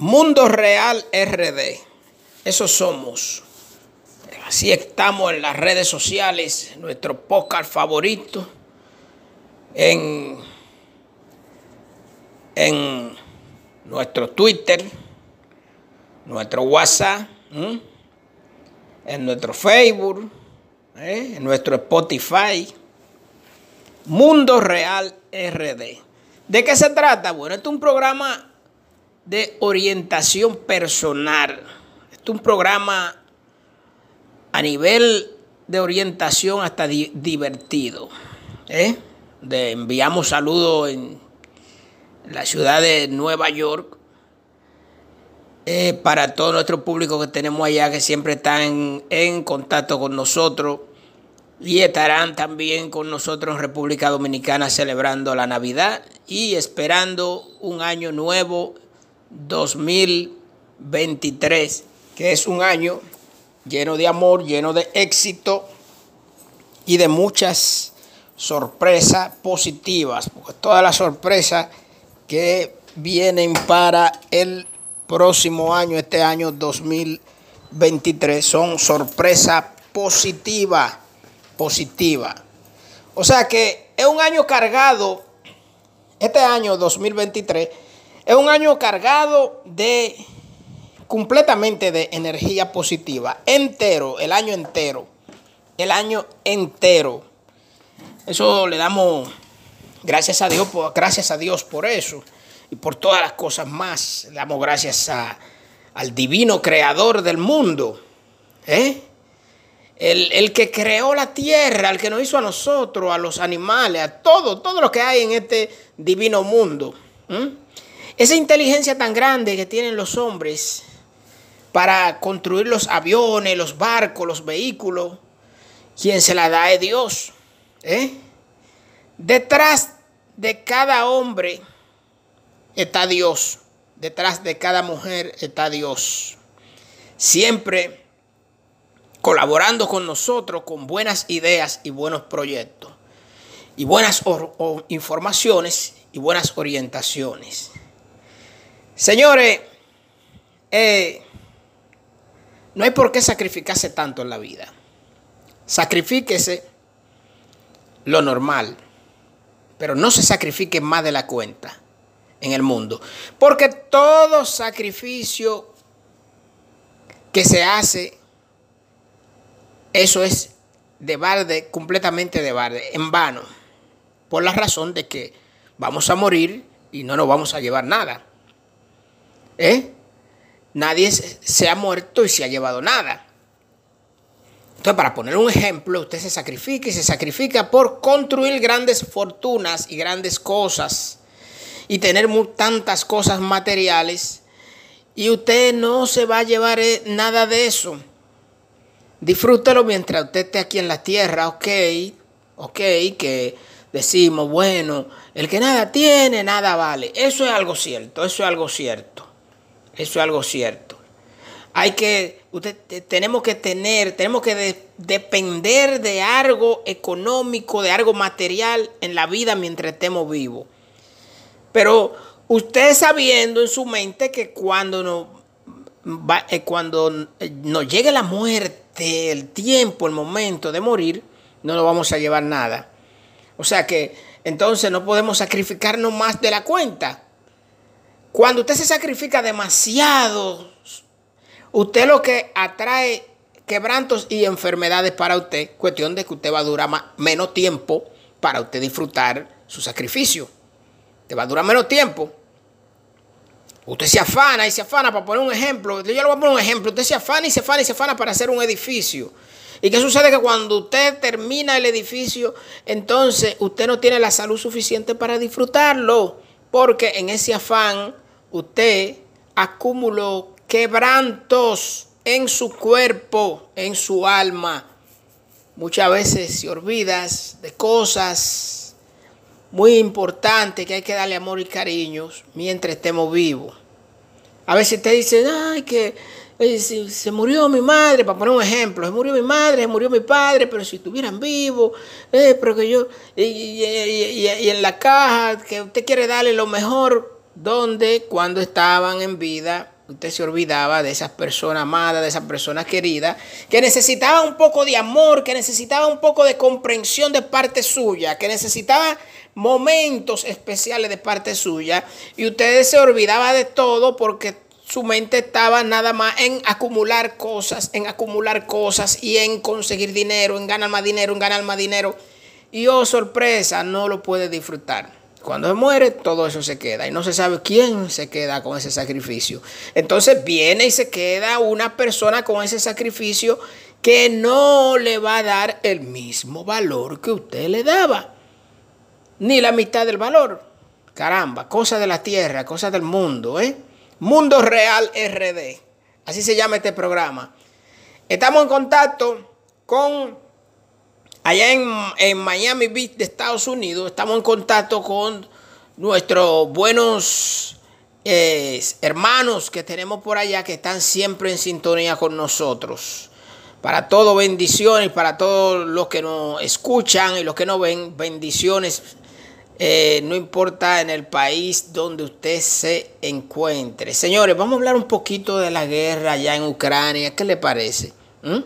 Mundo Real RD. Eso somos. Así estamos en las redes sociales, nuestro podcast favorito, en, en nuestro Twitter, nuestro WhatsApp, en nuestro Facebook, ¿eh? en nuestro Spotify. Mundo Real RD. ¿De qué se trata? Bueno, este es un programa de orientación personal. Este es un programa a nivel de orientación hasta divertido. ¿eh? De, enviamos saludos en la ciudad de Nueva York eh, para todo nuestro público que tenemos allá que siempre están en contacto con nosotros y estarán también con nosotros en República Dominicana celebrando la Navidad y esperando un año nuevo 2023, que es un año lleno de amor, lleno de éxito y de muchas sorpresas positivas, porque todas las sorpresas que vienen para el próximo año, este año 2023, son sorpresas positivas, positiva. O sea que es un año cargado, este año 2023, es un año cargado de completamente de energía positiva, entero, el año entero, el año entero. Eso le damos gracias a Dios, gracias a Dios por eso y por todas las cosas más. Le damos gracias a, al divino creador del mundo, ¿eh? el, que creó la tierra, el que nos hizo a nosotros, a los animales, a todo, todo lo que hay en este divino mundo. Esa inteligencia tan grande que tienen los hombres para construir los aviones, los barcos, los vehículos, quien se la da es Dios. ¿eh? Detrás de cada hombre está Dios. Detrás de cada mujer está Dios. Siempre colaborando con nosotros con buenas ideas y buenos proyectos. Y buenas informaciones y buenas orientaciones. Señores, eh, no hay por qué sacrificarse tanto en la vida. Sacrifíquese lo normal, pero no se sacrifique más de la cuenta en el mundo. Porque todo sacrificio que se hace, eso es de barde, completamente de barde, en vano. Por la razón de que vamos a morir y no nos vamos a llevar nada. ¿Eh? Nadie se ha muerto y se ha llevado nada. Entonces, para poner un ejemplo, usted se sacrifica y se sacrifica por construir grandes fortunas y grandes cosas y tener tantas cosas materiales y usted no se va a llevar eh, nada de eso. Disfrútelo mientras usted esté aquí en la tierra, ok, ok, que decimos, bueno, el que nada tiene, nada vale. Eso es algo cierto, eso es algo cierto. Eso es algo cierto. Hay que, usted, tenemos que tener, tenemos que depender de algo económico, de algo material en la vida mientras estemos vivos. Pero usted sabiendo en su mente que cuando nos, eh, cuando eh, nos llegue la muerte, el tiempo, el momento de morir, no nos vamos a llevar nada. O sea que entonces no podemos sacrificarnos más de la cuenta. Cuando usted se sacrifica demasiado, usted lo que atrae quebrantos y enfermedades para usted, cuestión de que usted va a durar menos tiempo para usted disfrutar su sacrificio. Te va a durar menos tiempo. Usted se afana y se afana, para poner un ejemplo, yo le voy a poner un ejemplo, usted se afana y se afana y se afana para hacer un edificio. ¿Y qué sucede? Que cuando usted termina el edificio, entonces usted no tiene la salud suficiente para disfrutarlo. Porque en ese afán usted acumuló quebrantos en su cuerpo, en su alma. Muchas veces se olvidas de cosas muy importantes que hay que darle amor y cariño mientras estemos vivos. A veces te dicen, ay, que se, murió mi madre, para poner un ejemplo, se murió mi madre, se murió mi padre, pero si estuvieran vivos, eh, pero que yo, y, en la caja, que usted quiere darle lo mejor donde cuando estaban en vida usted se olvidaba de esas personas amadas, de esas personas queridas, que necesitaban un poco de amor, que necesitaban un poco de comprensión de parte suya, que necesitaban momentos especiales de parte suya, y usted se olvidaba de todo porque su mente estaba nada más en acumular cosas, en acumular cosas y en conseguir dinero, en ganar más dinero, en ganar más dinero. Y oh, sorpresa, no lo puede disfrutar. Cuando se muere, todo eso se queda y no se sabe quién se queda con ese sacrificio. Entonces viene y se queda una persona con ese sacrificio que no le va a dar el mismo valor que usted le daba, ni la mitad del valor. Caramba, cosa de la tierra, cosa del mundo, ¿eh? Mundo Real RD, así se llama este programa. Estamos en contacto con Allá en, Miami Beach de Estados Unidos estamos en contacto con nuestros buenos eh, hermanos que tenemos por allá que están siempre en sintonía con nosotros. Para todo bendiciones, para todos los que nos escuchan y los que nos ven, bendiciones. Eh, no importa en el país donde usted se encuentre. Señores, vamos a hablar un poquito de la guerra allá en Ucrania. ¿Qué le parece? ¿Mm?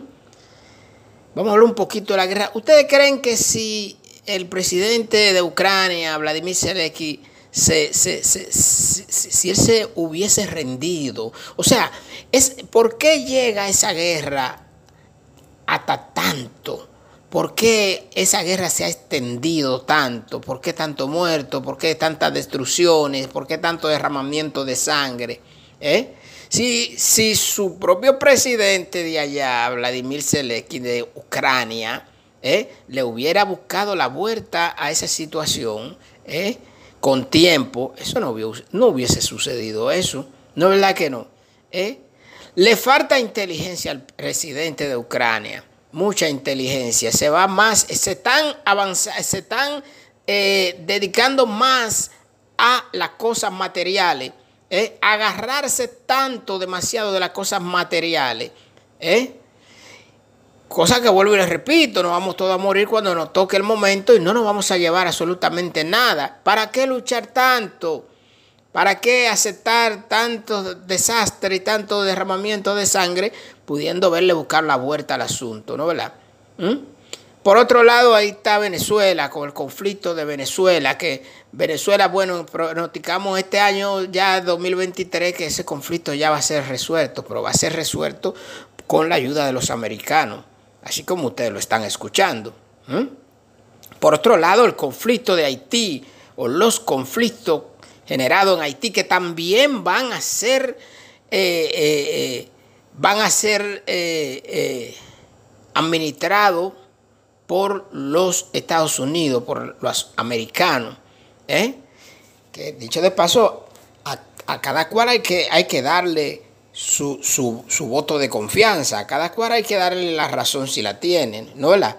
Vamos a hablar un poquito de la guerra. ¿Ustedes creen que si el presidente de Ucrania, Vladimir Zelensky, si él se hubiese rendido, o sea, es, ¿por qué llega esa guerra hasta tanto? ¿Por qué esa guerra se ha extendido tanto? ¿Por qué tanto muerto? ¿Por qué tantas destrucciones? ¿Por qué tanto derramamiento de sangre? ¿Eh? Si, si su propio presidente de allá, Vladimir Zelensky de Ucrania, eh, le hubiera buscado la vuelta a esa situación eh, con tiempo, eso no hubiese, no hubiese sucedido eso. ¿No es verdad que no? Eh? Le falta inteligencia al presidente de Ucrania, mucha inteligencia. Se va más, se están avanzando, se están dedicando más a las cosas materiales ¿eh? agarrarse tanto, demasiado de las cosas materiales. ¿eh? Cosa que vuelvo y les repito, nos vamos todos a morir cuando nos toque el momento y no nos vamos a llevar absolutamente nada. ¿Para qué luchar tanto? ¿Para qué aceptar tanto desastre y tanto derramamiento de sangre pudiendo verle buscar la vuelta al asunto, ¿no verdad? ¿Mm? Por otro lado, ahí está Venezuela, con el conflicto de Venezuela, que Venezuela, bueno, pronosticamos este año ya 2023 que ese conflicto ya va a ser resuelto, pero va a ser resuelto con la ayuda de los americanos, así como ustedes lo están escuchando. Por otro lado, el conflicto de Haití o los conflictos generados en Haití que también van a ser, eh, eh, eh, van a ser administrados por los Estados Unidos, por los americanos. ¿eh? Dicho de paso, a, cada cual hay que, hay que darle su, voto de confianza, a cada cual hay que darle la razón si la tienen, ¿no verdad?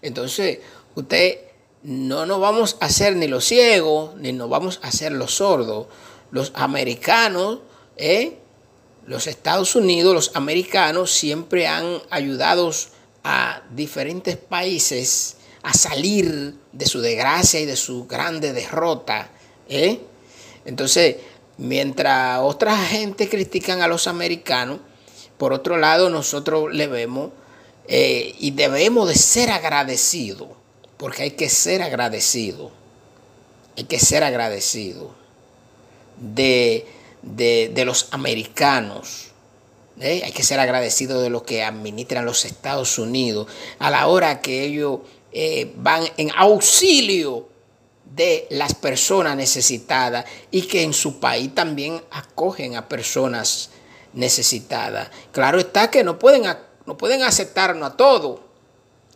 Entonces, usted no nos vamos a hacer ni los ciegos, ni nos vamos a hacer los sordos. Los americanos, ¿eh? Los Estados Unidos, los americanos siempre han ayudado a diferentes países a salir de su desgracia y de su grande derrota. ¿eh? Entonces, mientras otra gente critican a los americanos, por otro lado nosotros le vemos eh, y debemos de ser agradecidos, porque hay que ser agradecido, hay que ser agradecido de, de los americanos ¿eh? Hay que ser agradecido de lo que administran los Estados Unidos a la hora que ellos eh, van en auxilio de las personas necesitadas y que en su país también acogen a personas necesitadas. Claro está que no pueden, no pueden aceptarnos a todos.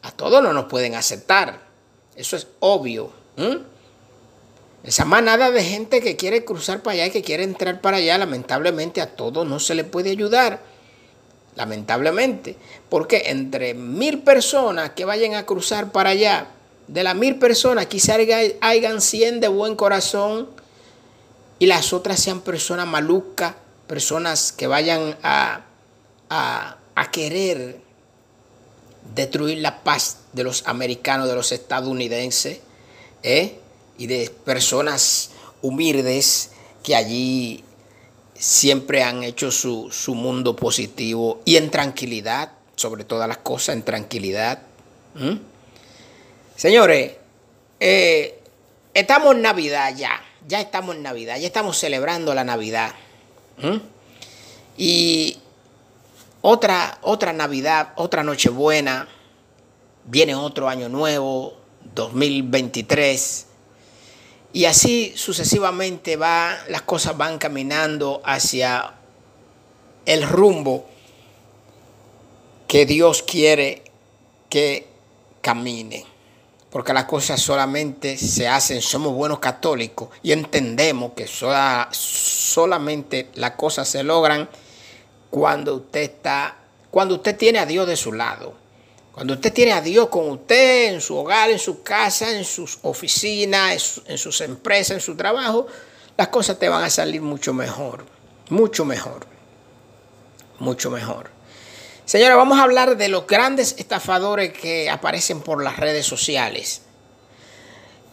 A todos no nos pueden aceptar. Eso es obvio. Esa manada de gente que quiere cruzar para allá y que quiere entrar para allá, lamentablemente a todos no se le puede ayudar. Lamentablemente. Porque entre mil personas que vayan a cruzar para allá, de las mil personas, quizá hayan 100 de buen corazón y las otras sean personas malucas, personas que vayan a, a, a querer destruir la paz de los americanos, de los estadounidenses. ¿eh? Y de personas humildes que allí siempre han hecho su, mundo positivo y en tranquilidad, sobre todas las cosas, en tranquilidad. Señores, eh, estamos en Navidad ya, ya estamos en Navidad, ya estamos celebrando la Navidad. Y otra, otra Navidad, otra Nochebuena, viene otro año nuevo, 2023. Y así sucesivamente va, las cosas van caminando hacia el rumbo que Dios quiere que camine. Porque las cosas solamente se hacen, somos buenos católicos y entendemos que solamente las cosas se logran cuando usted está, cuando usted tiene a Dios de su lado. Cuando usted tiene a Dios con usted en su hogar, en su casa, en sus oficinas, en sus empresas, en su trabajo, las cosas te van a salir mucho mejor, mucho mejor, mucho mejor. Señora, vamos a hablar de los grandes estafadores que aparecen por las redes sociales.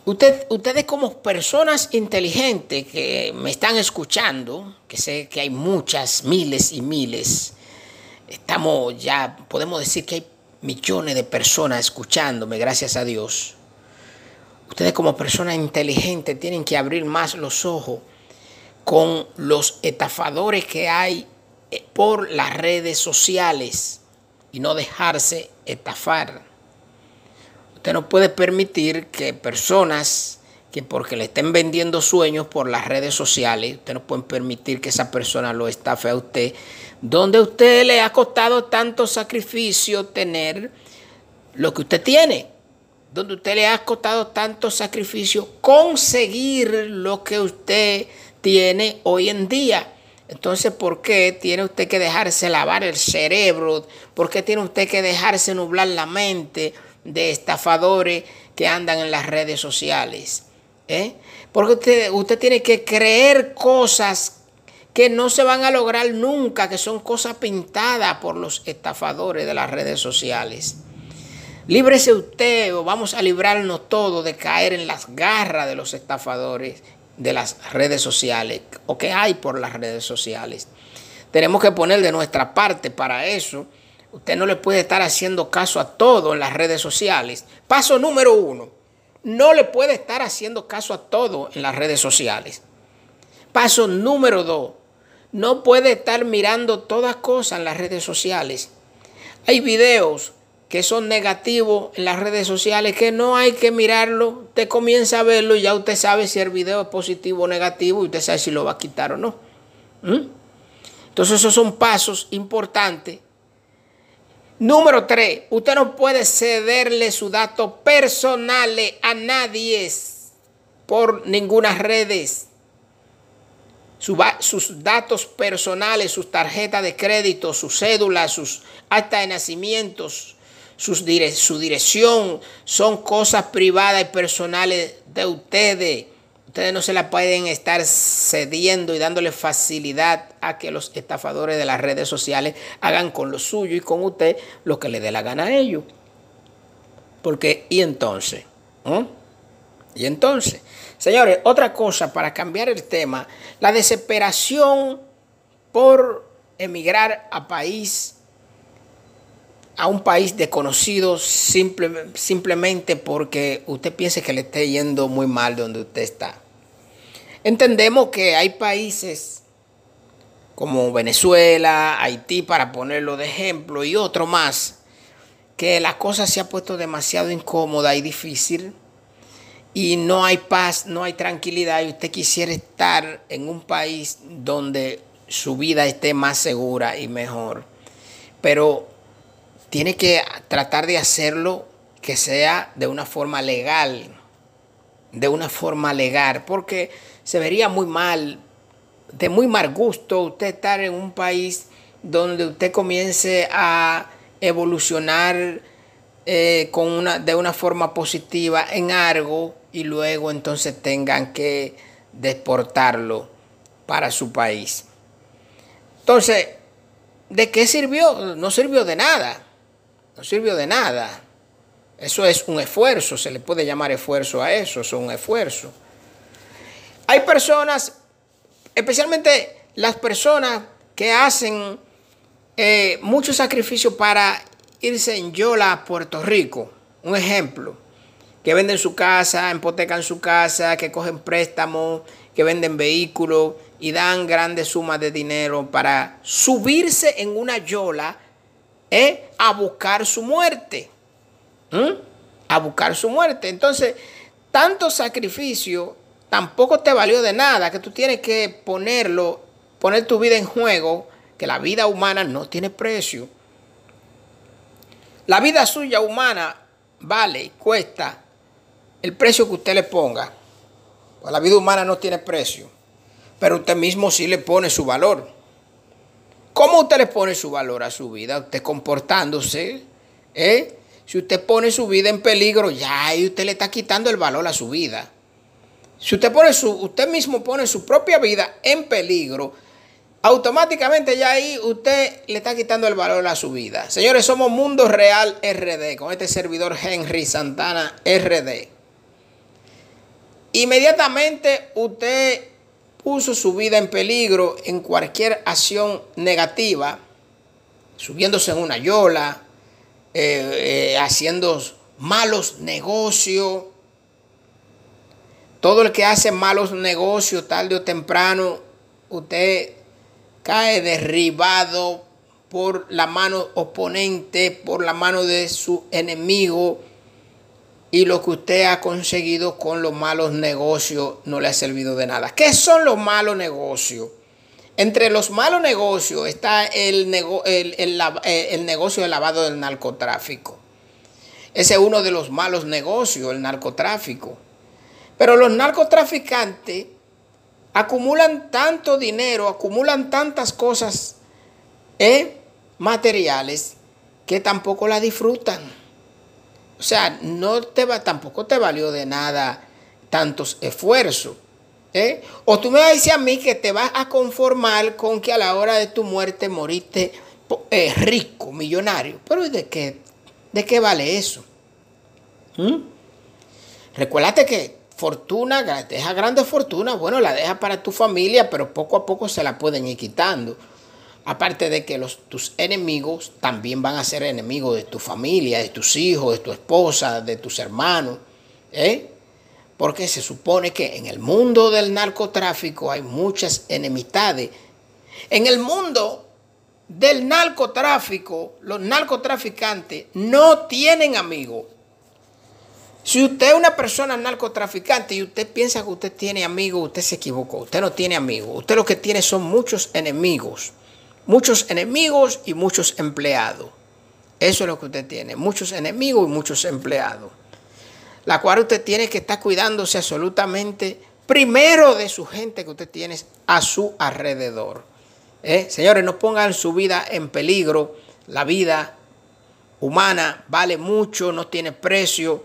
Usted, ustedes como personas inteligentes que me están escuchando, que sé que hay muchas, miles y miles, estamos ya, podemos decir que hay millones de personas escuchándome, gracias a Dios. Ustedes como personas inteligentes tienen que abrir más los ojos con los estafadores que hay eh, por las redes sociales y no dejarse estafar. Usted no puede permitir que personas que porque le estén vendiendo sueños por las redes sociales, usted no puede permitir que esa persona lo estafe a usted donde usted le ha costado tanto sacrificio tener lo que usted tiene, donde usted le ha costado tanto sacrificio conseguir lo que usted tiene hoy en día. Entonces, ¿por qué tiene usted que dejarse lavar el cerebro? ¿Por qué tiene usted que dejarse nublar la mente de estafadores que andan en las redes sociales? ¿Eh? Porque usted, usted tiene que creer cosas que no se van a lograr nunca, que son cosas pintadas por los estafadores de las redes sociales. Líbrese usted o vamos a librarnos todos de caer en las garras de los estafadores de las redes sociales o que hay por las redes sociales. Tenemos que poner de nuestra parte para eso. Usted no le puede estar haciendo caso a todo en las redes sociales. Paso número uno, no le puede estar haciendo caso a todo en las redes sociales. Paso número dos, no puede estar mirando todas cosas en las redes sociales. Hay videos que son negativos en las redes sociales que no hay que mirarlo. Usted comienza a verlo y ya usted sabe si el video es positivo o negativo y usted sabe si lo va a quitar o no. ¿Mm? Entonces esos son pasos importantes. Número tres, usted no puede cederle sus datos personales a nadie por ninguna redes sus datos personales, sus tarjetas de crédito, sus cédulas, sus actas de nacimiento, su dirección, son cosas privadas y personales de ustedes. Ustedes no se la pueden estar cediendo y dándole facilidad a que los estafadores de las redes sociales hagan con lo suyo y con usted lo que le dé la gana a ellos. Porque, ¿y entonces? ¿Mm? ¿Y entonces? Señores, otra cosa para cambiar el tema, la desesperación por emigrar a país, a un país desconocido simplemente porque usted piense que le esté yendo muy mal donde usted está. Entendemos que hay países como Venezuela, Haití, para ponerlo de ejemplo, y otro más, que la cosa se ha puesto demasiado incómoda y difícil y no hay paz, no hay tranquilidad y usted quisiera estar en un país donde su vida esté más segura y mejor. Pero tiene que tratar de hacerlo que sea de una forma legal, de una forma legal, porque se vería muy mal, de muy mal gusto usted estar en un país donde usted comience a evolucionar eh, con una, de una forma positiva en algo y luego entonces tengan que deportarlo para su país. Entonces, ¿de qué sirvió? No sirvió de nada. No sirvió de nada. Eso es un esfuerzo, se le puede llamar esfuerzo a eso, es un esfuerzo. Hay personas especialmente las personas que hacen eh, mucho sacrificio para irse en Yola a Puerto Rico. Un ejemplo, que venden su casa, empotecan su casa, que cogen préstamos, que venden vehículos y dan grandes sumas de dinero para subirse en una Yola eh, a buscar su muerte. A buscar su muerte. Entonces, tanto sacrificio tampoco te valió de nada, que tú tienes que ponerlo, poner tu vida en juego, que la vida humana no tiene precio. La vida suya humana vale, cuesta el precio que usted le ponga. Pues la vida humana no tiene precio, pero usted mismo sí le pone su valor. ¿Cómo usted le pone su valor a su vida? Usted comportándose, ¿eh? Si usted pone su vida en peligro, ya ahí usted le está quitando el valor a su vida. Si usted pone su, usted mismo pone su propia vida en peligro, automáticamente ya ahí usted le está quitando el valor a su vida. Señores, somos Mundo Real RD con este servidor Henry Santana RD. Inmediatamente usted puso su vida en peligro en cualquier acción negativa, subiéndose en una yola, eh, eh, haciendo malos negocios. Todo el que hace malos negocios, tarde o temprano, usted cae derribado por la mano oponente, por la mano de su enemigo. Y lo que usted ha conseguido con los malos negocios no le ha servido de nada. ¿Qué son los malos negocios? Entre los malos negocios está el, el, negocio de lavado del narcotráfico. Ese es uno de los malos negocios, el narcotráfico. Pero los narcotraficantes acumulan tanto dinero, acumulan tantas cosas ¿eh? materiales que tampoco la disfrutan. O sea, no te va, tampoco te valió de nada tantos esfuerzos. ¿Eh? O tú me vas a decir a mí que te vas a conformar con que a la hora de tu muerte moriste eh, rico, millonario. Pero ¿de qué, de qué vale eso? ¿Mm? Recuérdate que fortuna, deja grande fortuna, bueno, la deja para tu familia, pero poco a poco se la pueden ir quitando. Aparte de que tus enemigos también van a ser enemigos de tu familia, de tus hijos, de tu esposa, de tus hermanos. ¿eh? porque se supone que en el mundo del narcotráfico hay muchas enemistades. En el mundo del narcotráfico, los narcotraficantes no tienen amigos. Si usted es una persona narcotraficante y usted piensa que usted tiene amigos, usted se equivocó. Usted no tiene amigos. Usted lo que tiene son muchos enemigos. Muchos enemigos y muchos empleados. Eso es lo que usted tiene. Muchos enemigos y muchos empleados la cual usted tiene que estar cuidándose absolutamente primero de su gente que usted tiene a su alrededor. ¿Eh? Señores, no pongan su vida en peligro. La vida humana vale mucho, no tiene precio.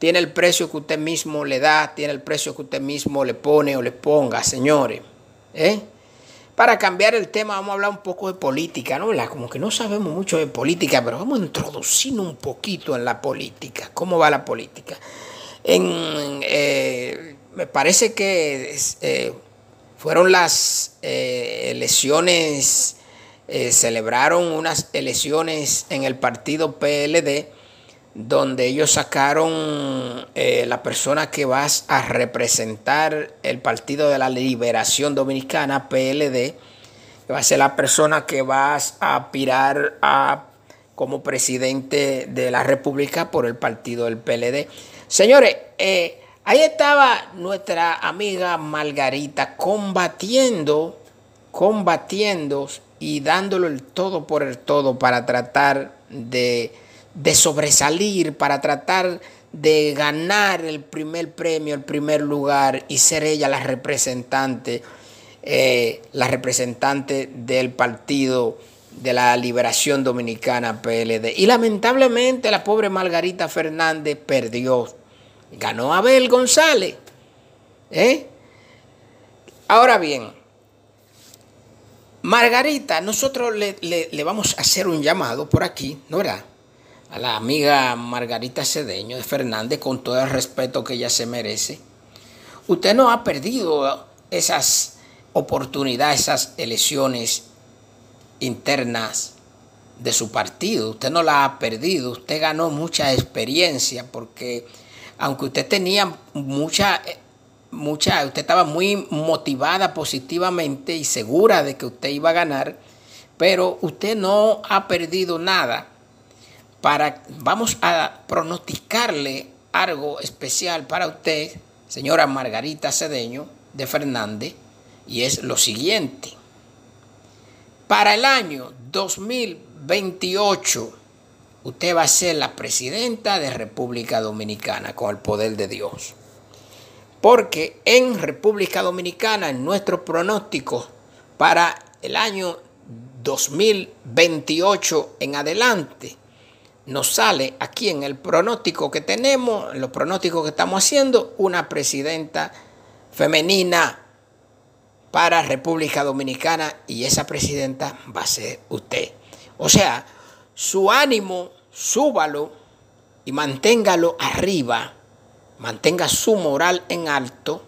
Tiene el precio que usted mismo le da, tiene el precio que usted mismo le pone o le ponga, señores. ¿Eh? Para cambiar el tema, vamos a hablar un poco de política, ¿no? Como que no sabemos mucho de política, pero vamos a introducir un poquito en la política. ¿Cómo va la política? Eh, me parece que eh, fueron las eh, elecciones, celebraron unas elecciones en el partido PLD, donde ellos sacaron la persona que va a representar el Partido de la Liberación Dominicana, PLD, que va a ser la persona que va a aspirar a como presidente de la República por el partido del PLD. Señores, eh, ahí estaba nuestra amiga Margarita combatiendo, combatiendo y dándolo el todo por el todo para tratar de, sobresalir, para tratar de ganar el primer premio, el primer lugar y ser ella la representante, eh, la representante del partido de la Liberación Dominicana PLD. Y lamentablemente la pobre Margarita Fernández perdió Ganó Abel González. ¿eh? Ahora bien, Margarita, nosotros le, vamos a hacer un llamado por aquí, ¿no verdad? A la amiga Margarita Cedeño de Fernández, con todo el respeto que ella se merece. Usted no ha perdido esas oportunidad esas elecciones internas de su partido. Usted no la ha perdido, usted ganó mucha experiencia porque aunque usted tenía mucha, mucha, usted estaba muy motivada positivamente y segura de que usted iba a ganar, pero usted no ha perdido nada. Para, vamos a pronosticarle algo especial para usted, señora Margarita Cedeño de Fernández, y es lo siguiente. Para el año 2028, usted va a ser la presidenta de República Dominicana con el poder de Dios. Porque en República Dominicana, en nuestro pronóstico para el año 2028 en adelante, nos sale aquí en el pronóstico que tenemos, en los pronósticos que estamos haciendo, una presidenta femenina para República Dominicana y esa presidenta va a ser usted. O sea, su ánimo, súbalo y manténgalo arriba, mantenga su moral en alto,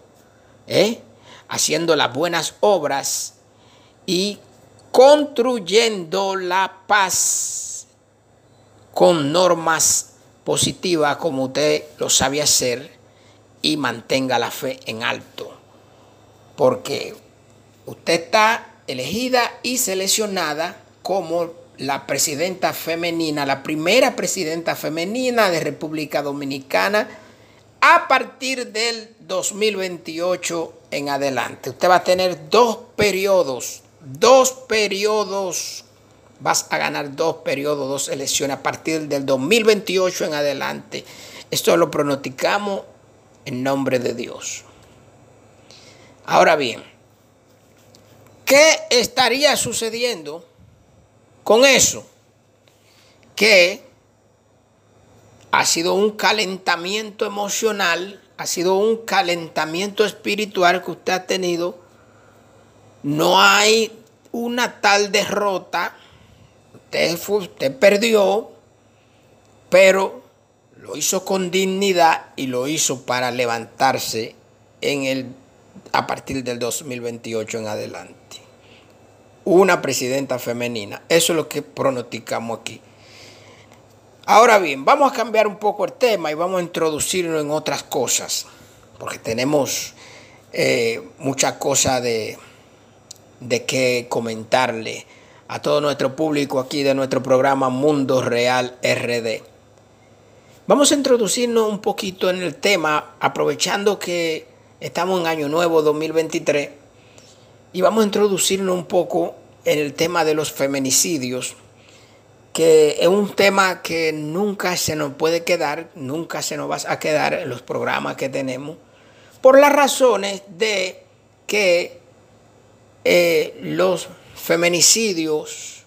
¿eh? haciendo las buenas obras y construyendo la paz con normas positivas como usted lo sabe hacer y mantenga la fe en alto. Porque usted está elegida y seleccionada como la presidenta femenina, la primera presidenta femenina de República Dominicana a partir del 2028 en adelante. Usted va a tener dos periodos, dos periodos, vas a ganar dos periodos, dos elecciones a partir del 2028 en adelante. Esto lo pronosticamos en nombre de Dios. Ahora bien, ¿qué estaría sucediendo con eso? Que ha sido un calentamiento emocional, ha sido un calentamiento espiritual que usted ha tenido. No hay una tal derrota. Usted, perdió, pero lo hizo con dignidad y lo hizo para levantarse en el, a partir del 2028 en adelante. Una presidenta femenina. Eso es lo que pronosticamos aquí. Ahora bien, vamos a cambiar un poco el tema y vamos a introducirlo en otras cosas, porque tenemos eh, muchas cosas de, de qué comentarle a todo nuestro público aquí de nuestro programa Mundo Real RD. Vamos a introducirnos un poquito en el tema, aprovechando que estamos en Año Nuevo 2023, y vamos a introducirnos un poco en el tema de los feminicidios que es un tema que nunca se nos puede quedar, nunca se nos va a quedar en los programas que tenemos, por las razones de que eh, los feminicidios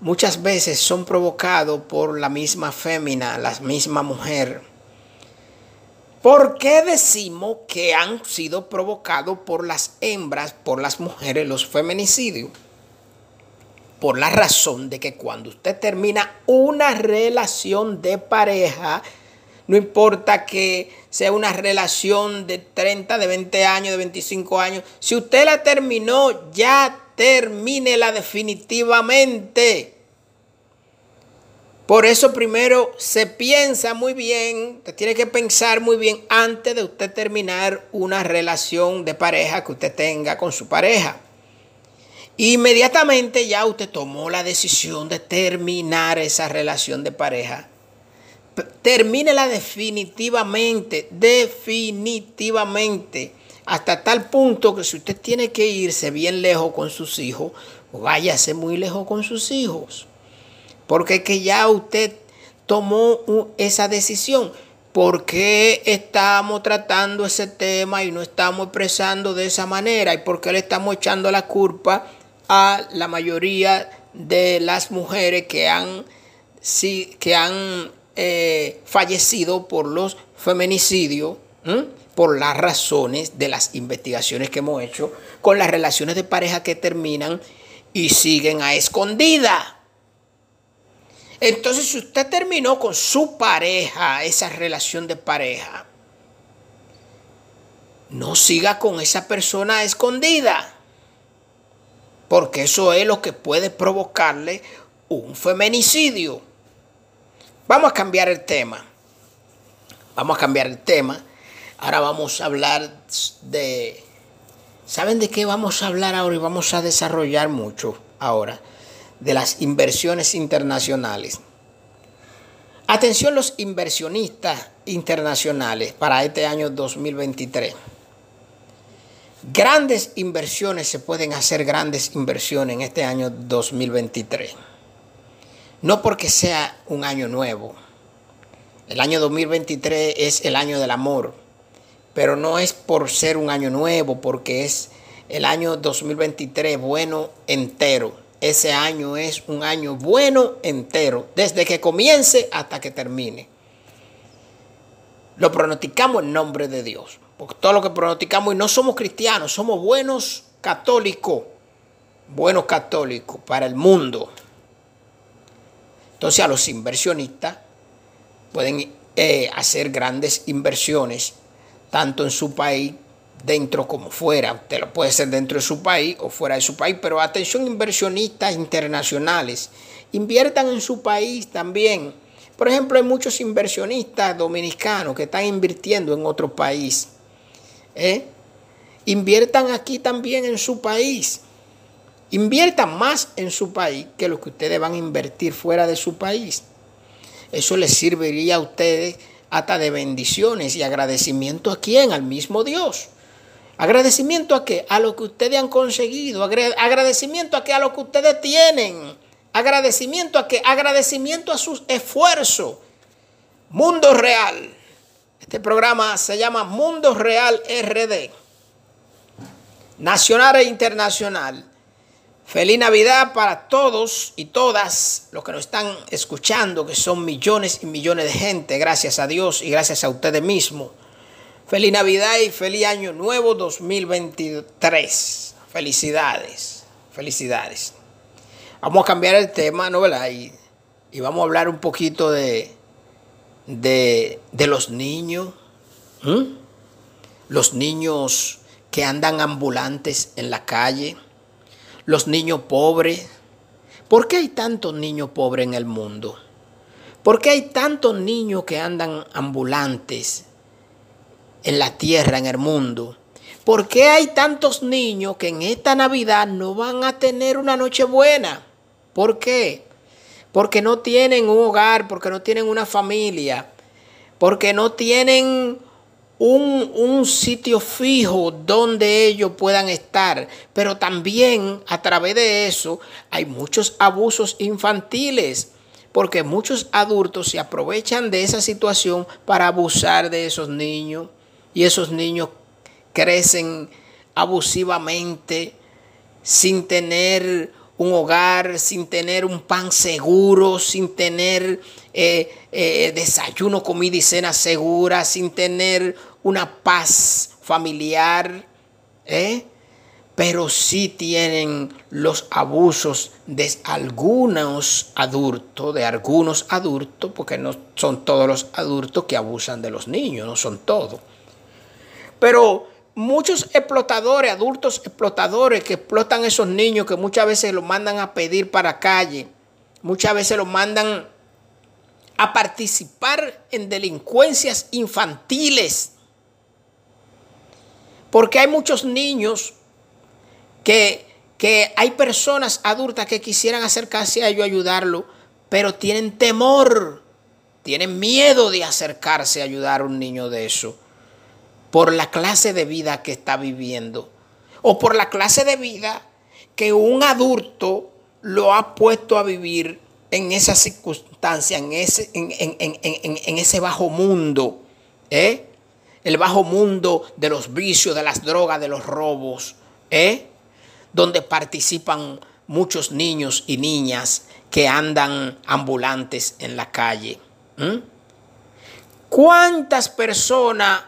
muchas veces son provocados por la misma fémina, la misma mujer. ¿Por qué decimos que han sido provocados por las hembras, por las mujeres, los feminicidios? por la razón de que cuando usted termina una relación de pareja, no importa que sea una relación de 30, de 20 años, de 25 años, si usted la terminó, ya termínela definitivamente. Por eso primero se piensa muy bien, usted tiene que pensar muy bien antes de usted terminar una relación de pareja que usted tenga con su pareja. Inmediatamente ya usted tomó la decisión de terminar esa relación de pareja. Termínela definitivamente, definitivamente. Hasta tal punto que si usted tiene que irse bien lejos con sus hijos, váyase muy lejos con sus hijos. Porque que ya usted tomó esa decisión. ¿Por qué estamos tratando ese tema y no estamos expresando de esa manera? ¿Y por qué le estamos echando la culpa a la mayoría de las mujeres que han, que han eh, fallecido por los feminicidios, por las razones de las investigaciones que hemos hecho, con las relaciones de pareja que terminan y siguen a escondida. Entonces, si usted terminó con su pareja, esa relación de pareja, no siga con esa persona escondida. porque eso es lo que puede provocarle un feminicidio. Vamos a cambiar el tema. Vamos a cambiar el tema. Ahora vamos a hablar de... ¿Saben de qué vamos a hablar ahora? Y vamos a desarrollar mucho ahora. De las inversiones internacionales. Atención los inversionistas internacionales para este año 2023. Grandes inversiones, se pueden hacer grandes inversiones en este año 2023. No porque sea un año nuevo. El año 2023 es el año del amor. Pero no es por ser un año nuevo, porque es el año 2023 bueno entero. Ese año es un año bueno entero, desde que comience hasta que termine. Lo pronosticamos en nombre de Dios. Porque todo lo que pronosticamos, y no somos cristianos, somos buenos católicos. Buenos católicos para el mundo. Entonces a los inversionistas pueden eh, hacer grandes inversiones, tanto en su país, dentro como fuera. Usted lo puede hacer dentro de su país o fuera de su país, pero atención inversionistas internacionales, inviertan en su país también. Por ejemplo, hay muchos inversionistas dominicanos que están invirtiendo en otro país. ¿eh? Inviertan aquí también en su país. Inviertan más en su país que lo que ustedes van a invertir fuera de su país. Eso les serviría a ustedes hasta de bendiciones y agradecimiento a quién, al mismo Dios. Agradecimiento a qué? A lo que ustedes han conseguido. Agradecimiento a qué? A lo que ustedes tienen. Agradecimiento a qué? Agradecimiento a sus esfuerzos. Mundo Real. Este programa se llama Mundo Real RD. Nacional e internacional. Feliz Navidad para todos y todas los que nos están escuchando, que son millones y millones de gente, gracias a Dios y gracias a ustedes mismos. Feliz Navidad y feliz Año Nuevo 2023. Felicidades, felicidades. Vamos a cambiar el tema, ¿no? y vamos a hablar un poquito de, de, de los niños. Los niños que andan ambulantes en la calle los niños pobres. ¿Por qué hay tantos niños pobres en el mundo? ¿Por qué hay tantos niños que andan ambulantes en la tierra, en el mundo? ¿Por qué hay tantos niños que en esta Navidad no van a tener una noche buena? ¿Por qué? Porque no tienen un hogar, porque no tienen una familia, porque no tienen un, sitio fijo donde ellos puedan estar, pero también a través de eso hay muchos abusos infantiles, porque muchos adultos se aprovechan de esa situación para abusar de esos niños. Y esos niños crecen abusivamente sin tener un hogar, sin tener un pan seguro, sin tener eh, eh, desayuno, comida y cena segura, sin tener una paz familiar, ¿eh? pero sí tienen los abusos de algunos adultos, de algunos adultos, porque no son todos los adultos que abusan de los niños, no son todos. Pero muchos explotadores, adultos explotadores que explotan a esos niños, que muchas veces los mandan a pedir para calle, muchas veces los mandan a participar en delincuencias infantiles porque hay muchos niños que, que hay personas adultas que quisieran acercarse a ellos, ayudarlo, pero tienen temor, tienen miedo de acercarse a ayudar a un niño de eso, por la clase de vida que está viviendo, o por la clase de vida que un adulto lo ha puesto a vivir en esa circunstancia, en ese, en, en ese bajo mundo. ¿eh? El bajo mundo de los vicios, de las drogas, de los robos, ¿eh? donde participan muchos niños y niñas que andan ambulantes en la calle. ¿Cuántas personas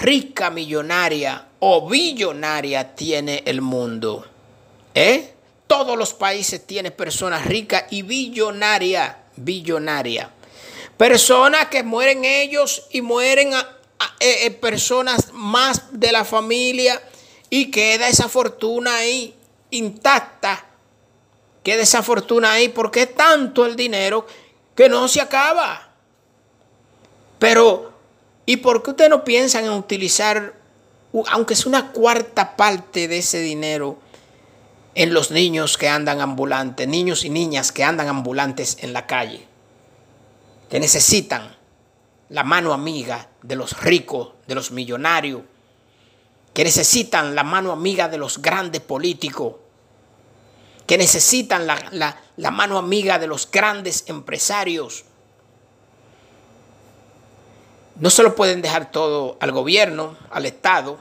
rica, millonaria o billonaria tiene el mundo? ¿Eh? Todos los países tienen personas ricas y billonaria, billonaria. Personas que mueren ellos y mueren a, eh, eh, personas más de la familia y queda esa fortuna ahí. intacta. Qué desafortuna hay porque es tanto el dinero que no se acaba. Pero, ¿y por qué ustedes no piensan en utilizar, aunque es una cuarta parte de ese dinero, en los niños que andan ambulantes, niños y niñas que andan ambulantes en la calle, que necesitan la mano amiga de los ricos, de los millonarios, que necesitan la mano amiga de los grandes políticos, que necesitan la, la mano amiga de los grandes empresarios. No se lo pueden dejar todo al gobierno, al Estado,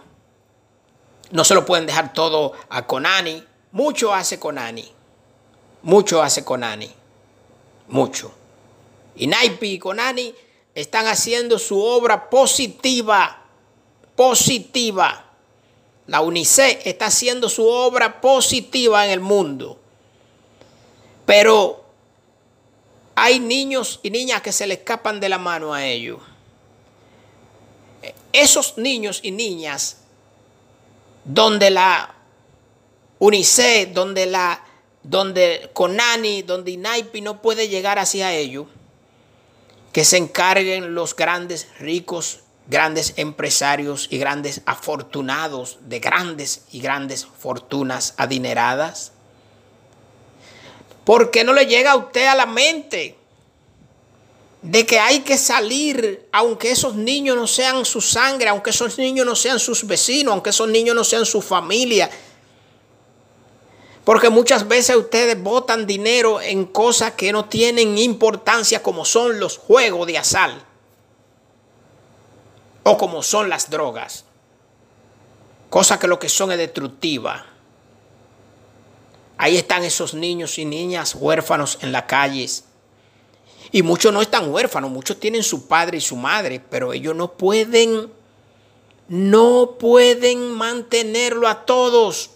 no se lo pueden dejar todo a Conani, mucho hace Conani. Mucho hace Conani. Mucho. Y Naipi y Conani están haciendo su obra positiva. Positiva. La UNICEF está haciendo su obra positiva en el mundo. Pero hay niños y niñas que se le escapan de la mano a ellos. Esos niños y niñas donde la UNICEF, donde la donde Conani, donde INAIPI no puede llegar hacia ellos, que se encarguen los grandes ricos, grandes empresarios y grandes afortunados de grandes y grandes fortunas adineradas. ¿Por qué no le llega a usted a la mente de que hay que salir, aunque esos niños no sean su sangre, aunque esos niños no sean sus vecinos, aunque esos niños no sean su familia, porque muchas veces ustedes botan dinero en cosas que no tienen importancia como son los juegos de azar o como son las drogas. Cosas que lo que son es destructiva. Ahí están esos niños y niñas huérfanos en las calles. Y muchos no están huérfanos, muchos tienen su padre y su madre, pero ellos no pueden, no pueden mantenerlo a todos.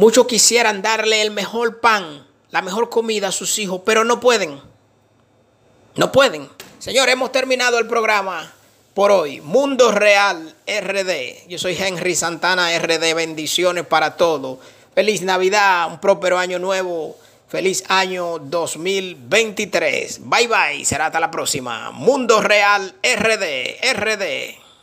Muchos quisieran darle el mejor pan, la mejor comida a sus hijos, pero no pueden. No pueden. Señor, hemos terminado el programa por hoy. Mundo Real RD. Yo soy Henry Santana RD. Bendiciones para todos. Feliz Navidad, un próspero año nuevo. Feliz año 2023. Bye bye. Será hasta la próxima. Mundo Real RD. RD.